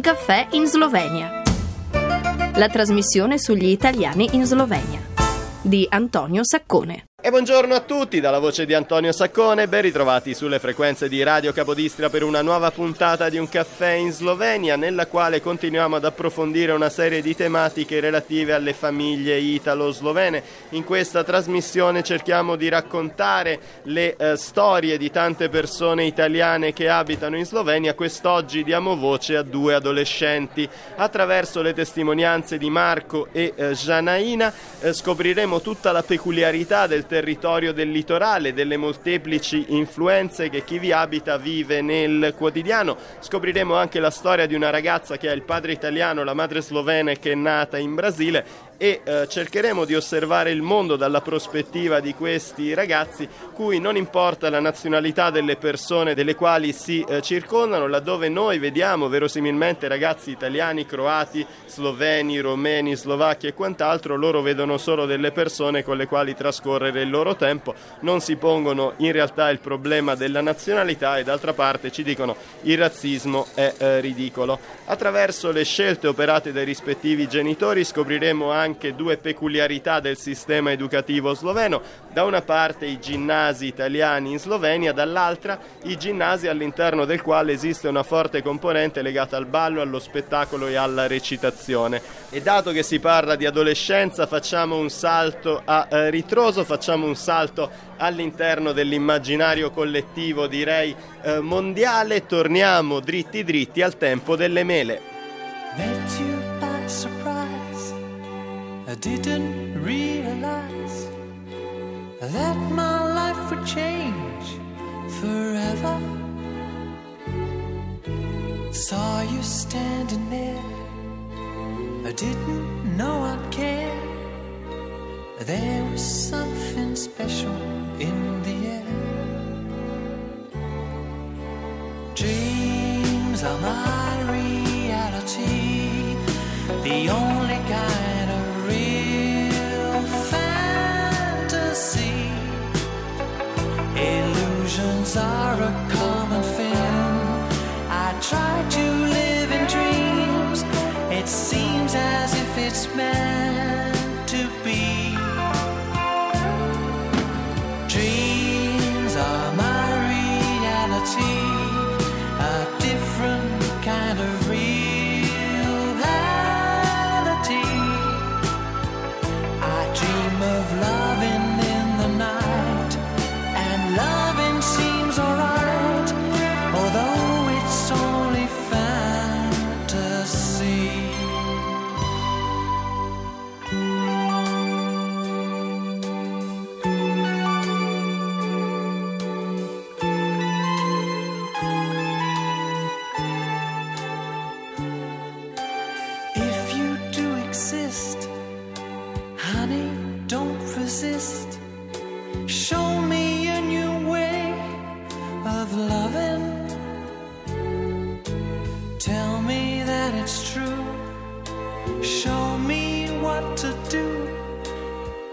Un caffè in Slovenia. La trasmissione sugli italiani in Slovenia di Antonio Saccone. Buongiorno a tutti dalla voce di Antonio Saccone, ben ritrovati sulle frequenze di Radio Capodistria per una nuova puntata di Un caffè in Slovenia nella quale continuiamo ad approfondire una serie di tematiche relative alle famiglie italo-slovene. In questa trasmissione cerchiamo di raccontare le eh, storie di tante persone italiane che abitano in Slovenia. Quest'oggi diamo voce a due adolescenti. Attraverso le testimonianze di Marco e eh, Janaina eh, scopriremo tutta la peculiarità del territorio del litorale, delle molteplici influenze che chi vi abita vive nel quotidiano. Scopriremo anche la storia di una ragazza che ha il padre italiano, la madre slovena che è nata in Brasile e eh, cercheremo di osservare il mondo dalla prospettiva di questi ragazzi cui non importa la nazionalità delle persone delle quali si eh, circondano, laddove noi vediamo verosimilmente ragazzi italiani, croati, sloveni, romeni, slovacchi e quant'altro, loro vedono solo delle persone con le quali trascorrere il loro tempo, non si pongono in realtà il problema della nazionalità e d'altra parte ci dicono il razzismo è eh, ridicolo. Attraverso le scelte operate dai rispettivi genitori scopriremo anche anche due peculiarità del sistema educativo sloveno, da una parte i ginnasi italiani in Slovenia, dall'altra i ginnasi all'interno del quale esiste una forte componente legata al ballo, allo spettacolo e alla recitazione. E dato che si parla di adolescenza facciamo un salto a eh, ritroso, facciamo un salto all'interno dell'immaginario collettivo direi eh, mondiale, torniamo dritti dritti al tempo delle mele. I didn't realize that my life would change forever. Saw you standing there, I didn't know I'd care. There was something special in the air. Dreams are my reality, the only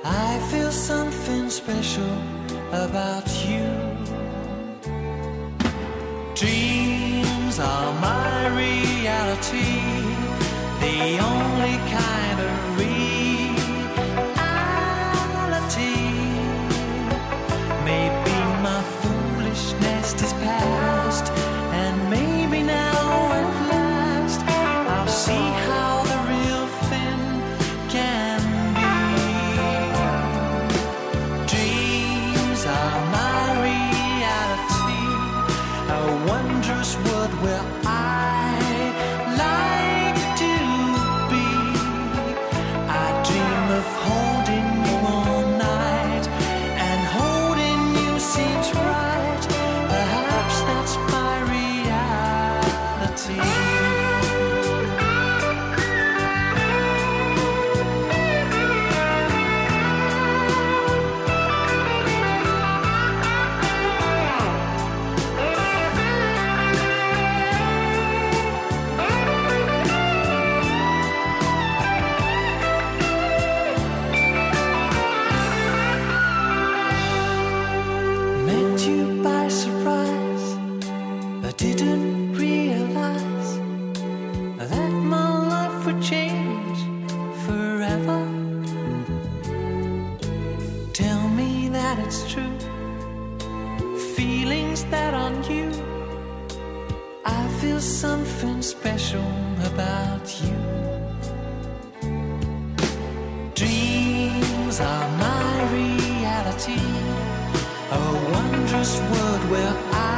I feel something special about you. Dreams are my reality. The only wondrous world where I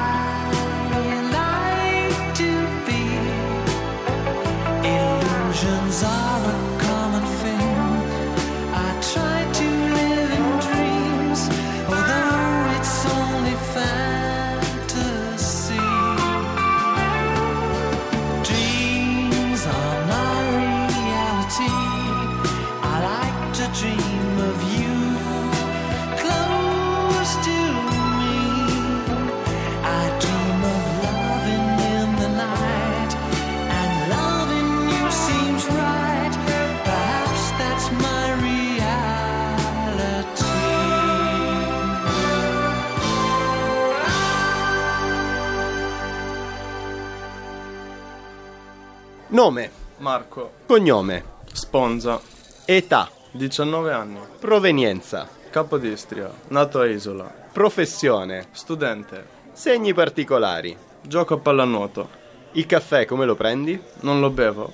Nome, Marco, cognome, Sponza, età, 19 anni, provenienza, Capodistria, nato a Isola, professione, studente, segni particolari. gioco a pallanuoto, Il caffè come lo prendi? non lo bevo,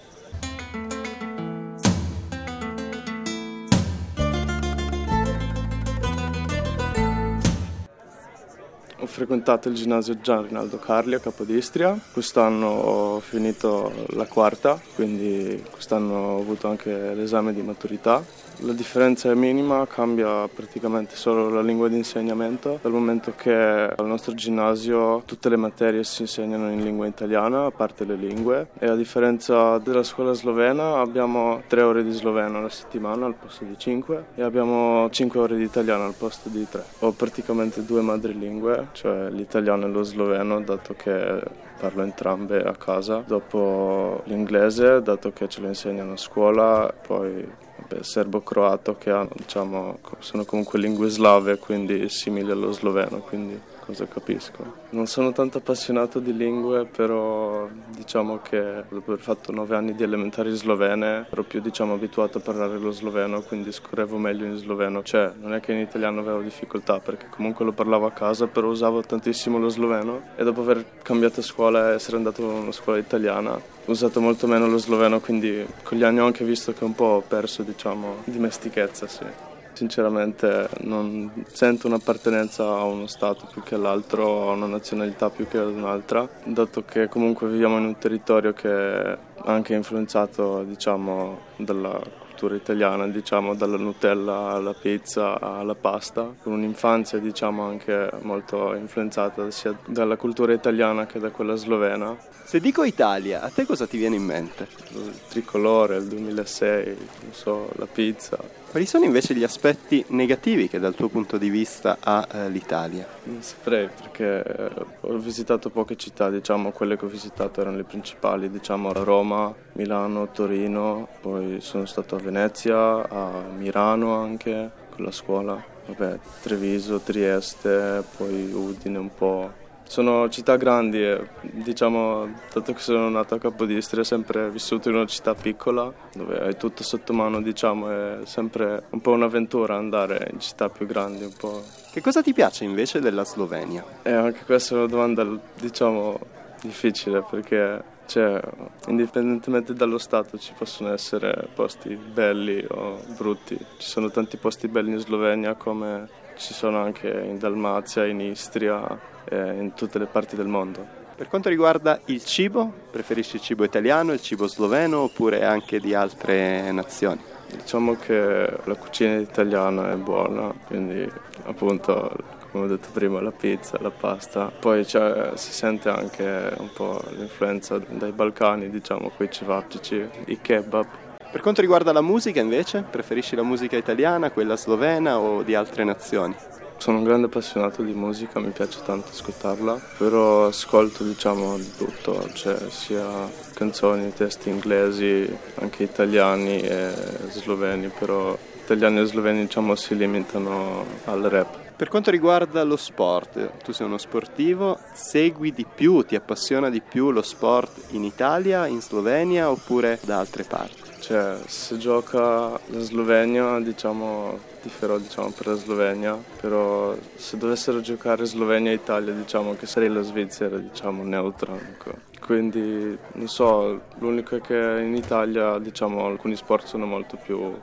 frequentato il ginnasio Gian Rinaldo Carli a Capodistria, quest'anno ho finito la quarta, quindi quest'anno ho avuto anche l'esame di maturità. La differenza è minima, cambia praticamente solo la lingua di insegnamento, dal momento che al nostro ginnasio tutte le materie si insegnano in lingua italiana, a parte le lingue, e a differenza della scuola slovena abbiamo tre ore di sloveno alla settimana al posto di cinque e abbiamo cinque ore di italiano al posto di tre. Ho praticamente due madrelingue, cioè l'italiano e lo sloveno, dato che parlo entrambe a casa. Dopo l'inglese, dato che ce lo insegnano a scuola, poi vabbè, serbo-croato che hanno, diciamo, sono comunque lingue slave, quindi simili allo sloveno, quindi cosa capisco. Non sono tanto appassionato di lingue, però diciamo che dopo aver fatto nove anni di elementari slovene ero più diciamo, abituato a parlare lo sloveno, quindi scorrevo meglio in sloveno. Cioè, non è che in italiano avevo difficoltà, perché comunque lo parlavo a casa, però usavo tantissimo lo sloveno e dopo aver cambiato scuola e essere andato in una scuola italiana ho usato molto meno lo sloveno, quindi con gli anni ho anche visto che un po' ho perso diciamo, dimestichezza, sì. Sinceramente non sento un'appartenenza a uno Stato più che all'altro, a una nazionalità più che ad un'altra, dato che comunque viviamo in un territorio che è anche influenzato diciamo, dalla cultura italiana, diciamo, dalla Nutella alla pizza alla pasta, con un'infanzia diciamo, anche molto influenzata sia dalla cultura italiana che da quella slovena. Se dico Italia, a te cosa ti viene in mente? Il tricolore, il 2006, non so, la pizza, Quali sono invece gli aspetti negativi che dal tuo punto di vista ha eh, l'Italia? Non saprei perché eh, ho visitato poche città, diciamo quelle che ho visitato erano le principali, diciamo Roma, Milano, Torino, poi sono stato a Venezia, a Milano anche con la scuola, vabbè, Treviso, Trieste, poi Udine un po'. Sono città grandi e diciamo, dato che sono nato a Capodistria, ho sempre vissuto in una città piccola dove hai tutto sotto mano, diciamo, è sempre un po' un'avventura andare in città più grandi, un po' Che cosa ti piace invece della Slovenia? E anche questa è una domanda, diciamo, difficile perché, cioè, indipendentemente dallo stato ci possono essere posti belli o brutti. Ci sono tanti posti belli in Slovenia come ci sono anche in Dalmazia, in Istria in tutte le parti del mondo. Per quanto riguarda il cibo, preferisci il cibo italiano, il cibo sloveno oppure anche di altre nazioni? Diciamo che la cucina italiana è buona, quindi appunto come ho detto prima la pizza, la pasta, poi si sente anche un po' l'influenza dai Balcani, diciamo quei cevapcici, i kebab. Per quanto riguarda la musica invece, preferisci la musica italiana, quella slovena o di altre nazioni? Sono un grande appassionato di musica, mi piace tanto ascoltarla, però ascolto diciamo di tutto, cioè sia canzoni, testi inglesi, anche italiani e sloveni, però italiani e sloveni diciamo si limitano al rap. Per quanto riguarda lo sport, tu sei uno sportivo, segui di più, ti appassiona di più lo sport in Italia, in Slovenia oppure da altre parti? Cioè, se gioca la Slovenia, diciamo, tiferò diciamo, per la Slovenia, però se dovessero giocare Slovenia e Italia, diciamo che sarei la Svizzera, diciamo, neutra, ecco, quindi non so, l'unico è che in Italia diciamo alcuni sport sono più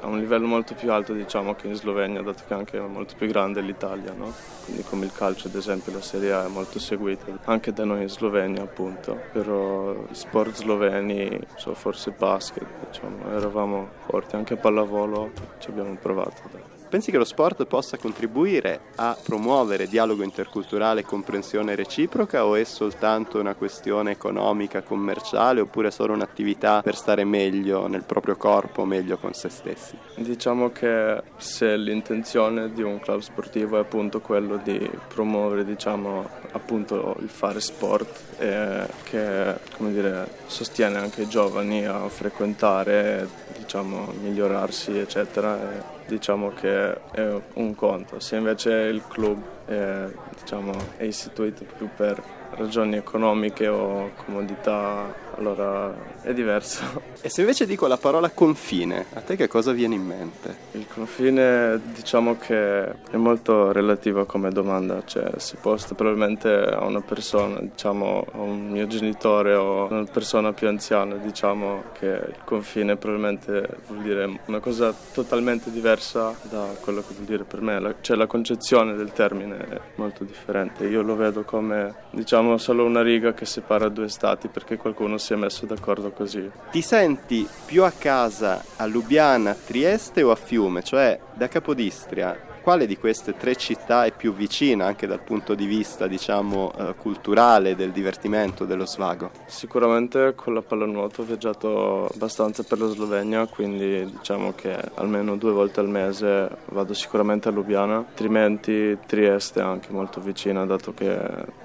a un livello molto più alto diciamo che in Slovenia, dato che anche è molto più grande l'Italia, no? Quindi come il calcio ad esempio la Serie A è molto seguita anche da noi in Slovenia appunto, però sport sloveni, so, forse basket, diciamo, eravamo forti, anche pallavolo ci abbiamo provato. Dai. Pensi che lo sport possa contribuire a promuovere dialogo interculturale e comprensione reciproca o è soltanto una questione economica, commerciale oppure solo un'attività per stare meglio nel proprio corpo, meglio con se stessi? Diciamo che se l'intenzione di un club sportivo è appunto quello di promuovere diciamo, appunto il fare sport e che dire, sostiene anche i giovani a frequentare, diciamo, migliorarsi eccetera diciamo che è un conto. Se invece il club è, diciamo, è istituito più per ragioni economiche o comodità, allora è diverso. E se invece dico la parola confine, a te che cosa viene in mente? Il confine diciamo che è molto relativo come domanda, cioè si posta probabilmente a una persona, diciamo a un mio genitore o a una persona più anziana, diciamo che il confine probabilmente vuol dire una cosa totalmente diversa da quello che vuol dire per me, cioè la concezione del termine è molto differente. Io lo vedo come diciamo solo una riga che separa due stati perché qualcuno si è messo d'accordo così. Ti senti più a casa a Lubiana, Trieste o a Fiume? Cioè da Capodistria quale di queste tre città è più vicina anche dal punto di vista diciamo eh, culturale, del divertimento, dello svago? Sicuramente con la pallanuoto ho viaggiato abbastanza per la Slovenia, quindi diciamo che almeno due volte al mese vado sicuramente a Lubiana, altrimenti Trieste è anche molto vicina dato che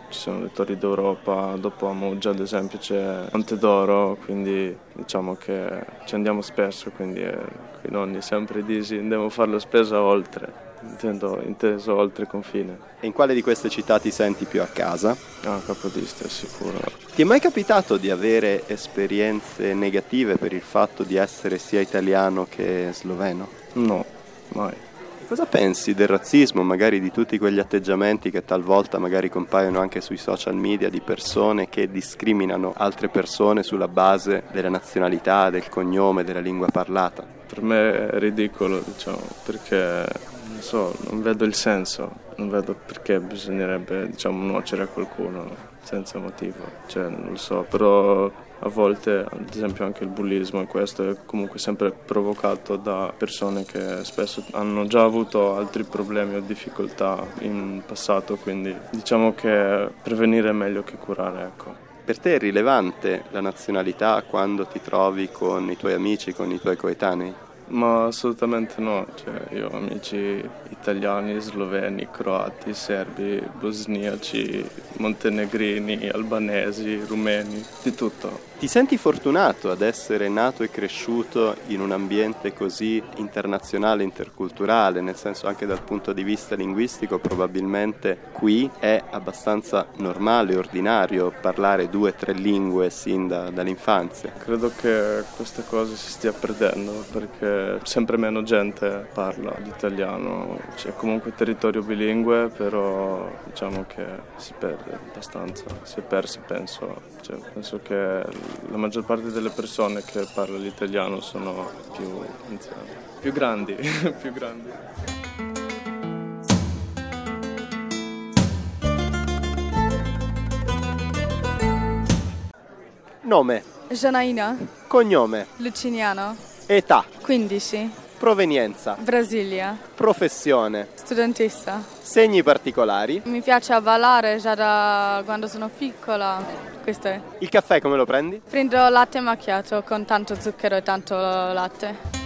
ci sono le torri d'Europa, dopo a Muggia ad esempio c'è Monte d'Oro, quindi diciamo che ci andiamo spesso, quindi eh, i nonni sempre disi andiamo a fare la spesa oltre intendo, inteso oltre confine. E in quale di queste città ti senti più a casa? Ah, Capodistria, sicuro. Ti è mai capitato di avere esperienze negative per il fatto di essere sia italiano che sloveno? No, mai. Cosa pensi del razzismo, magari di tutti quegli atteggiamenti che talvolta magari compaiono anche sui social media di persone che discriminano altre persone sulla base della nazionalità, del cognome, della lingua parlata? Per me è ridicolo, diciamo, perché non so, non vedo il senso, non vedo perché bisognerebbe, diciamo, nuocere a qualcuno senza motivo, cioè non lo so, però a volte, ad esempio anche il bullismo e questo è comunque sempre provocato da persone che spesso hanno già avuto altri problemi o difficoltà in passato, quindi diciamo che prevenire è meglio che curare, ecco. Per te è rilevante la nazionalità quando ti trovi con i tuoi amici, con i tuoi coetanei? Ma assolutamente no, cioè, io ho amici italiani, sloveni, croati, serbi, bosniaci, montenegrini, albanesi, rumeni, di tutto. Ti senti fortunato ad essere nato e cresciuto in un ambiente così internazionale, interculturale, nel senso anche dal punto di vista linguistico probabilmente qui è abbastanza normale, ordinario parlare due o tre lingue sin da, dall'infanzia. Credo che questa cosa si stia perdendo perché sempre meno gente parla l'italiano, c'è comunque territorio bilingue, però diciamo che si perde abbastanza, si è perso penso, cioè, penso che la maggior parte delle persone che parla l'italiano sono più anziane, più grandi, più grandi. Nome, Janaina, cognome, Luciniano, età, 15, provenienza, Brasilia, professione, studentessa. segni particolari. Mi piace ballare già da quando sono piccola. Questo è. Il caffè come lo prendi? Prendo latte macchiato con tanto zucchero e tanto latte.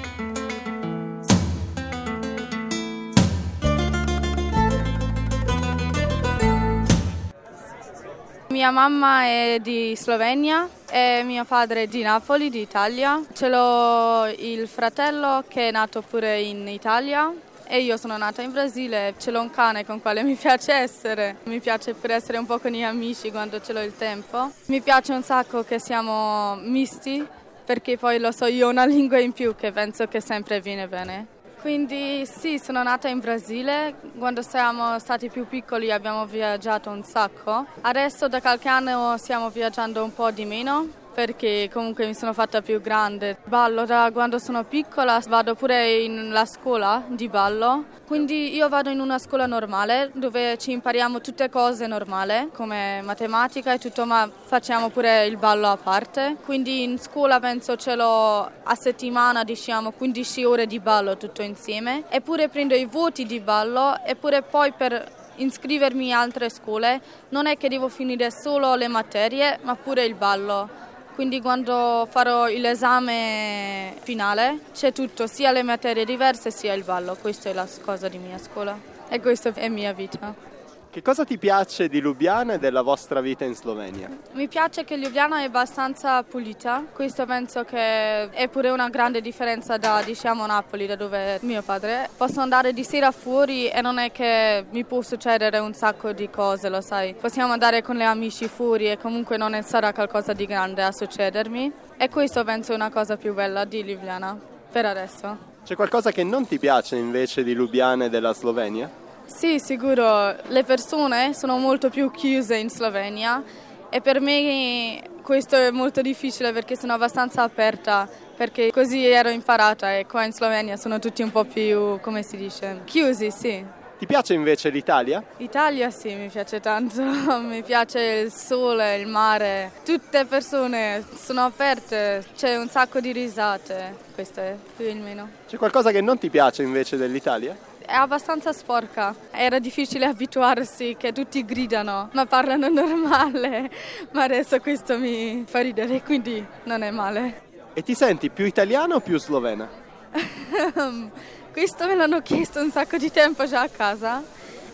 Mia mamma è di Slovenia e mio padre è di Napoli, di Italia. Ce l'ho il fratello che è nato pure in Italia e io sono nata in Brasile. Ce l'ho un cane con quale mi piace essere. Mi piace per essere un po' con gli amici quando ce l'ho il tempo. Mi piace un sacco che siamo misti perché poi lo so io ho una lingua in più che penso che sempre viene bene. Quindi sì, sono nata in Brasile, quando siamo stati più piccoli abbiamo viaggiato un sacco, adesso da qualche anno stiamo viaggiando un po' di meno perché comunque mi sono fatta più grande. Ballo da quando sono piccola, vado pure nella scuola di ballo, quindi io vado in una scuola normale dove ci impariamo tutte cose normali come matematica e tutto, ma facciamo pure il ballo a parte. Quindi in scuola penso ce l'ho a settimana, diciamo 15 ore di ballo tutto insieme, eppure prendo i voti di ballo eppure poi per iscrivermi in altre scuole non è che devo finire solo le materie ma pure il ballo. Quindi quando farò l'esame finale c'è tutto, sia le materie diverse sia il ballo. Questa è la cosa di mia scuola e questa è mia vita. Che cosa ti piace di Lubiana e della vostra vita in Slovenia? Mi piace che Ljubljana è abbastanza pulita, questo penso che è pure una grande differenza da diciamo Napoli, da dove è mio padre. Posso andare di sera fuori e non è che mi può succedere un sacco di cose, lo sai. Possiamo andare con le amici fuori e comunque non sarà qualcosa di grande a succedermi. E questo penso è una cosa più bella di Ljubljana, per adesso. C'è qualcosa che non ti piace invece di Lubiana e della Slovenia? Sì, sicuro. Le persone sono molto più chiuse in Slovenia e per me questo è molto difficile perché sono abbastanza aperta, perché così ero imparata e qua in Slovenia sono tutti un po' più, come si dice, chiusi, sì. Ti piace invece l'Italia? L'Italia sì, mi piace tanto, mi piace il sole, il mare, tutte le persone sono aperte, c'è un sacco di risate, questo è più o meno. C'è qualcosa che non ti piace invece dell'Italia? È abbastanza sporca. Era difficile abituarsi che tutti gridano, ma parlano normale. Ma adesso questo mi fa ridere, quindi non è male. E ti senti più italiana o più slovena? questo me l'hanno chiesto un sacco di tempo già a casa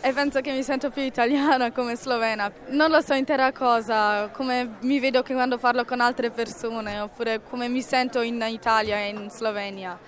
e penso che mi sento più italiana come slovena. Non lo so intera cosa, come mi vedo che quando parlo con altre persone oppure come mi sento in Italia e in Slovenia.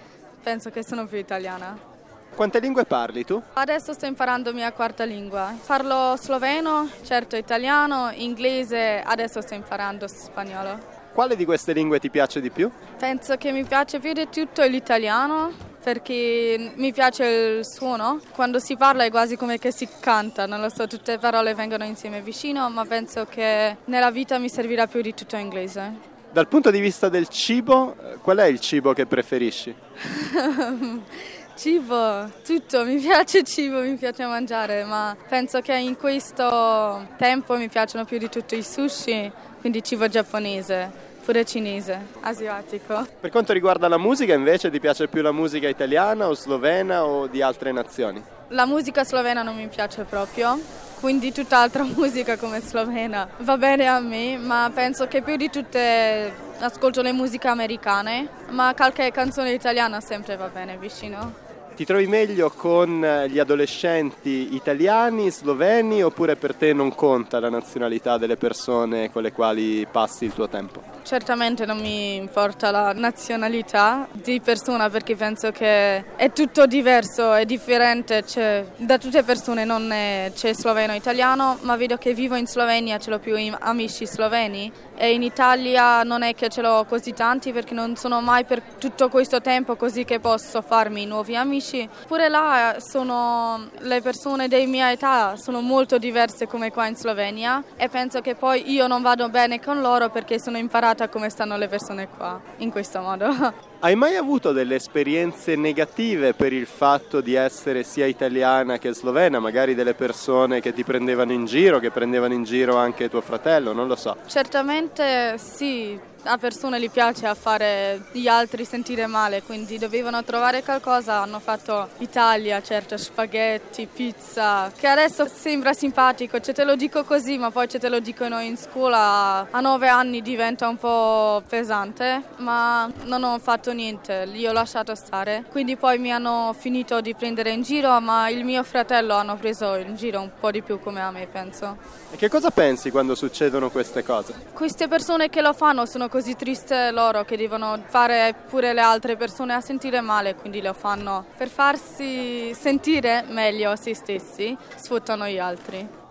Penso che sono più italiana. Quante lingue parli tu? Adesso sto imparando mia quarta lingua. Parlo sloveno, certo italiano, inglese, adesso sto imparando spagnolo. Quale di queste lingue ti piace di più? Penso che mi piace più di tutto l'italiano perché mi piace il suono. Quando si parla è quasi come che si canta, non lo so, tutte le parole vengono insieme vicino, ma penso che nella vita mi servirà più di tutto inglese. Dal punto di vista del cibo, qual è il cibo che preferisci? Cibo, tutto, mi piace il cibo, mi piace mangiare, ma penso che in questo tempo mi piacciono più di tutto i sushi, quindi cibo giapponese, pure cinese, asiatico. Per quanto riguarda la musica invece, ti piace più la musica italiana o slovena o di altre nazioni? La musica slovena non mi piace proprio, quindi tutt'altra musica come slovena va bene a me, ma penso che più di tutte ascolto le musiche americane, ma qualche canzone italiana sempre va bene vicino. Ti trovi meglio con gli adolescenti italiani, sloveni oppure per te non conta la nazionalità delle persone con le quali passi il tuo tempo? Certamente non mi importa la nazionalità di persona perché penso che è tutto diverso, è differente, c'è, da tutte le persone non c'è sloveno italiano, ma vedo che vivo in Slovenia, ce l'ho più amici sloveni e in Italia non è che ce l'ho così tanti perché non sono mai per tutto questo tempo così che posso farmi nuovi amici. Pure là sono le persone dei miei età sono molto diverse come qua in Slovenia e penso che poi io non vado bene con loro perché sono imparata come stanno le persone qua in questo modo. Hai mai avuto delle esperienze negative per il fatto di essere sia italiana che slovena? Magari delle persone che ti prendevano in giro, che prendevano in giro anche tuo fratello, non lo so. Certamente sì, a persone gli piace a fare gli altri sentire male, quindi dovevano trovare qualcosa, hanno fatto Italia, certo, spaghetti, pizza, che adesso sembra simpatico, cioè te lo dico così, ma poi ce te lo dicono in scuola, a nove anni diventa un po' pesante, ma non ho fatto niente, li ho lasciato stare, quindi poi mi hanno finito di prendere in giro, ma il mio fratello hanno preso in giro un po' di più come a me, penso. E che cosa pensi quando succedono queste cose? Queste persone che lo fanno sono così triste loro che devono fare pure le altre persone a sentire male, quindi lo fanno per farsi sentire meglio se stessi, sfruttano gli altri.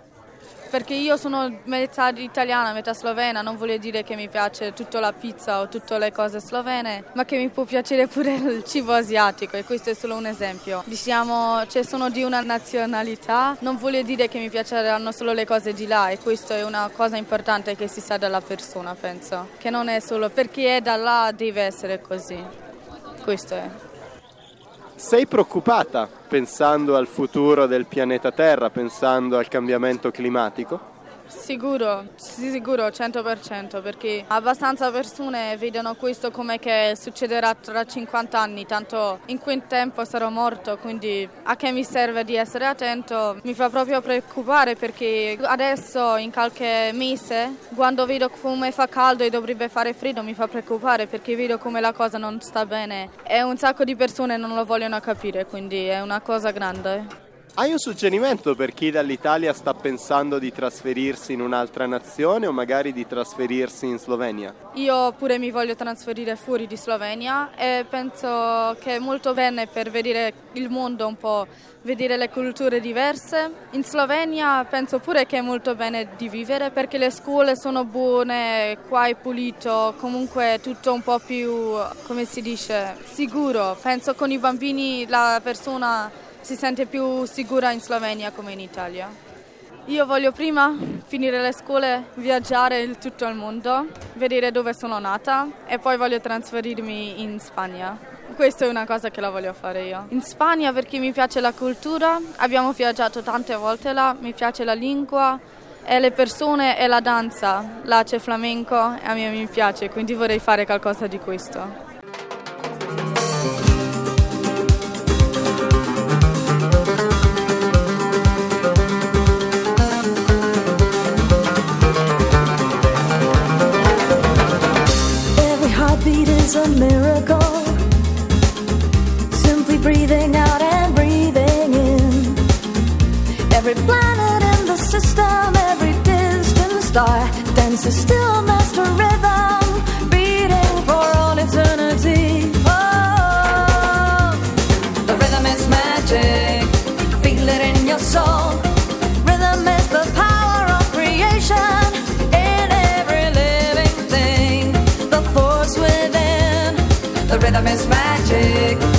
Perché io sono metà italiana, metà slovena, non vuol dire che mi piace tutta la pizza o tutte le cose slovene, ma che mi può piacere pure il cibo asiatico e questo è solo un esempio. Diciamo, se sono di una nazionalità, non vuol dire che mi piaceranno solo le cose di là e questo è una cosa importante che si sa dalla persona, penso, che non è solo perché è da là deve essere così. Questo è. Sei preoccupata pensando al futuro del pianeta Terra, pensando al cambiamento climatico? Sicuro, sì, sicuro, 100%, perché abbastanza persone vedono questo come che succederà tra 50 anni, tanto in quel tempo sarò morto, quindi a che mi serve di essere attento? Mi fa proprio preoccupare perché adesso in qualche mese, quando vedo come fa caldo e dovrebbe fare freddo, mi fa preoccupare perché vedo come la cosa non sta bene e un sacco di persone non lo vogliono capire, quindi è una cosa grande. Hai un suggerimento per chi dall'Italia sta pensando di trasferirsi in un'altra nazione o magari di trasferirsi in Slovenia? Io pure mi voglio trasferire fuori di Slovenia e penso che è molto bene per vedere il mondo un po', vedere le culture diverse. In Slovenia penso pure che è molto bene di vivere perché le scuole sono buone, qua è pulito, comunque è tutto un po' più, come si dice, sicuro. Penso con i bambini la persona si sente più sicura in Slovenia come in Italia. Io voglio prima finire le scuole, viaggiare in tutto il mondo, vedere dove sono nata e poi voglio trasferirmi in Spagna. Questa è una cosa che la voglio fare io. In Spagna perché mi piace la cultura, abbiamo viaggiato tante volte là, mi piace la lingua e le persone e la danza. Là c'è flamenco e a me mi piace, quindi vorrei fare qualcosa di questo. A miracle. Simply breathing out and breathing in. Every planet in the system, every distant star dances still master rhythm, beating for all eternity. Rhythm is magic.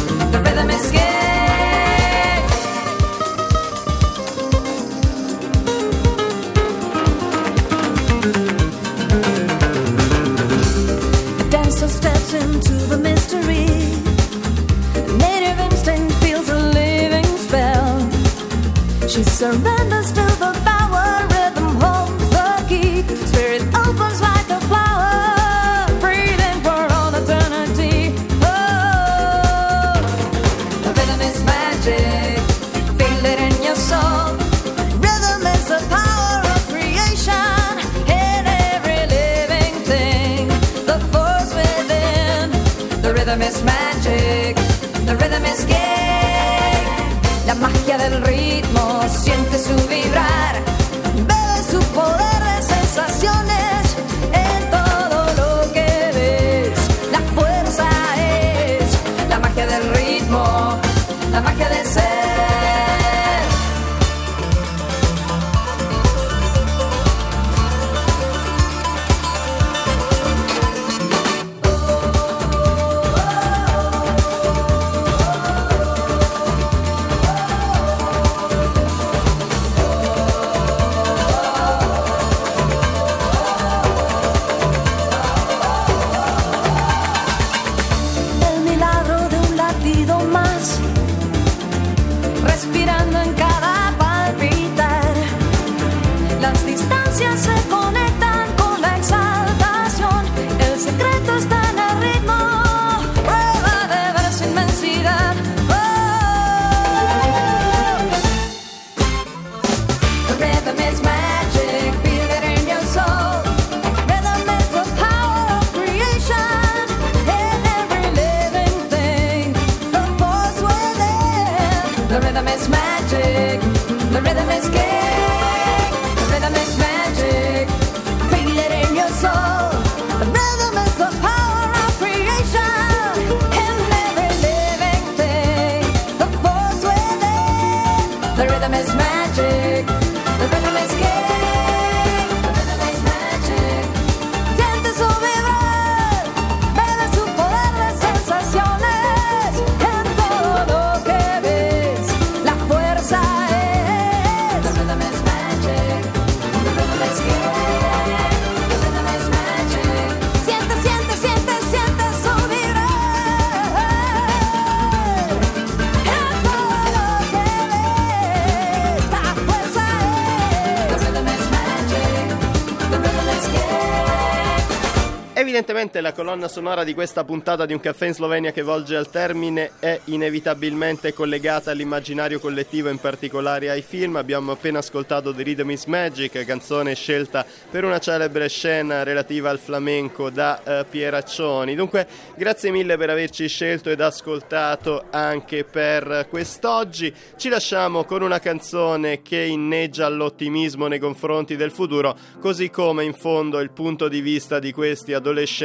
Evidentemente la colonna sonora di questa puntata di Un caffè in Slovenia che volge al termine è inevitabilmente collegata all'immaginario collettivo, in particolare ai film. Abbiamo appena ascoltato The Rhythm is Magic, canzone scelta per una celebre scena relativa al flamenco da eh, Pieraccioni. Dunque, grazie mille per averci scelto ed ascoltato anche per quest'oggi. Ci lasciamo con una canzone che inneggia all'ottimismo nei confronti del futuro, così come in fondo il punto di vista di questi adolescenti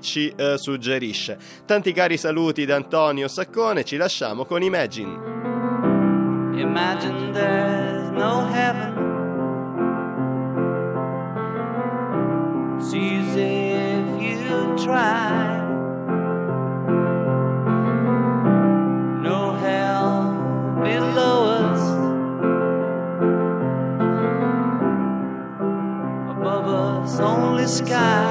ci eh, suggerisce. Tanti cari saluti da Antonio Saccone, ci lasciamo con Imagine. Imagine there's no heaven. It's if you try. No hell below us. Above us, only sky.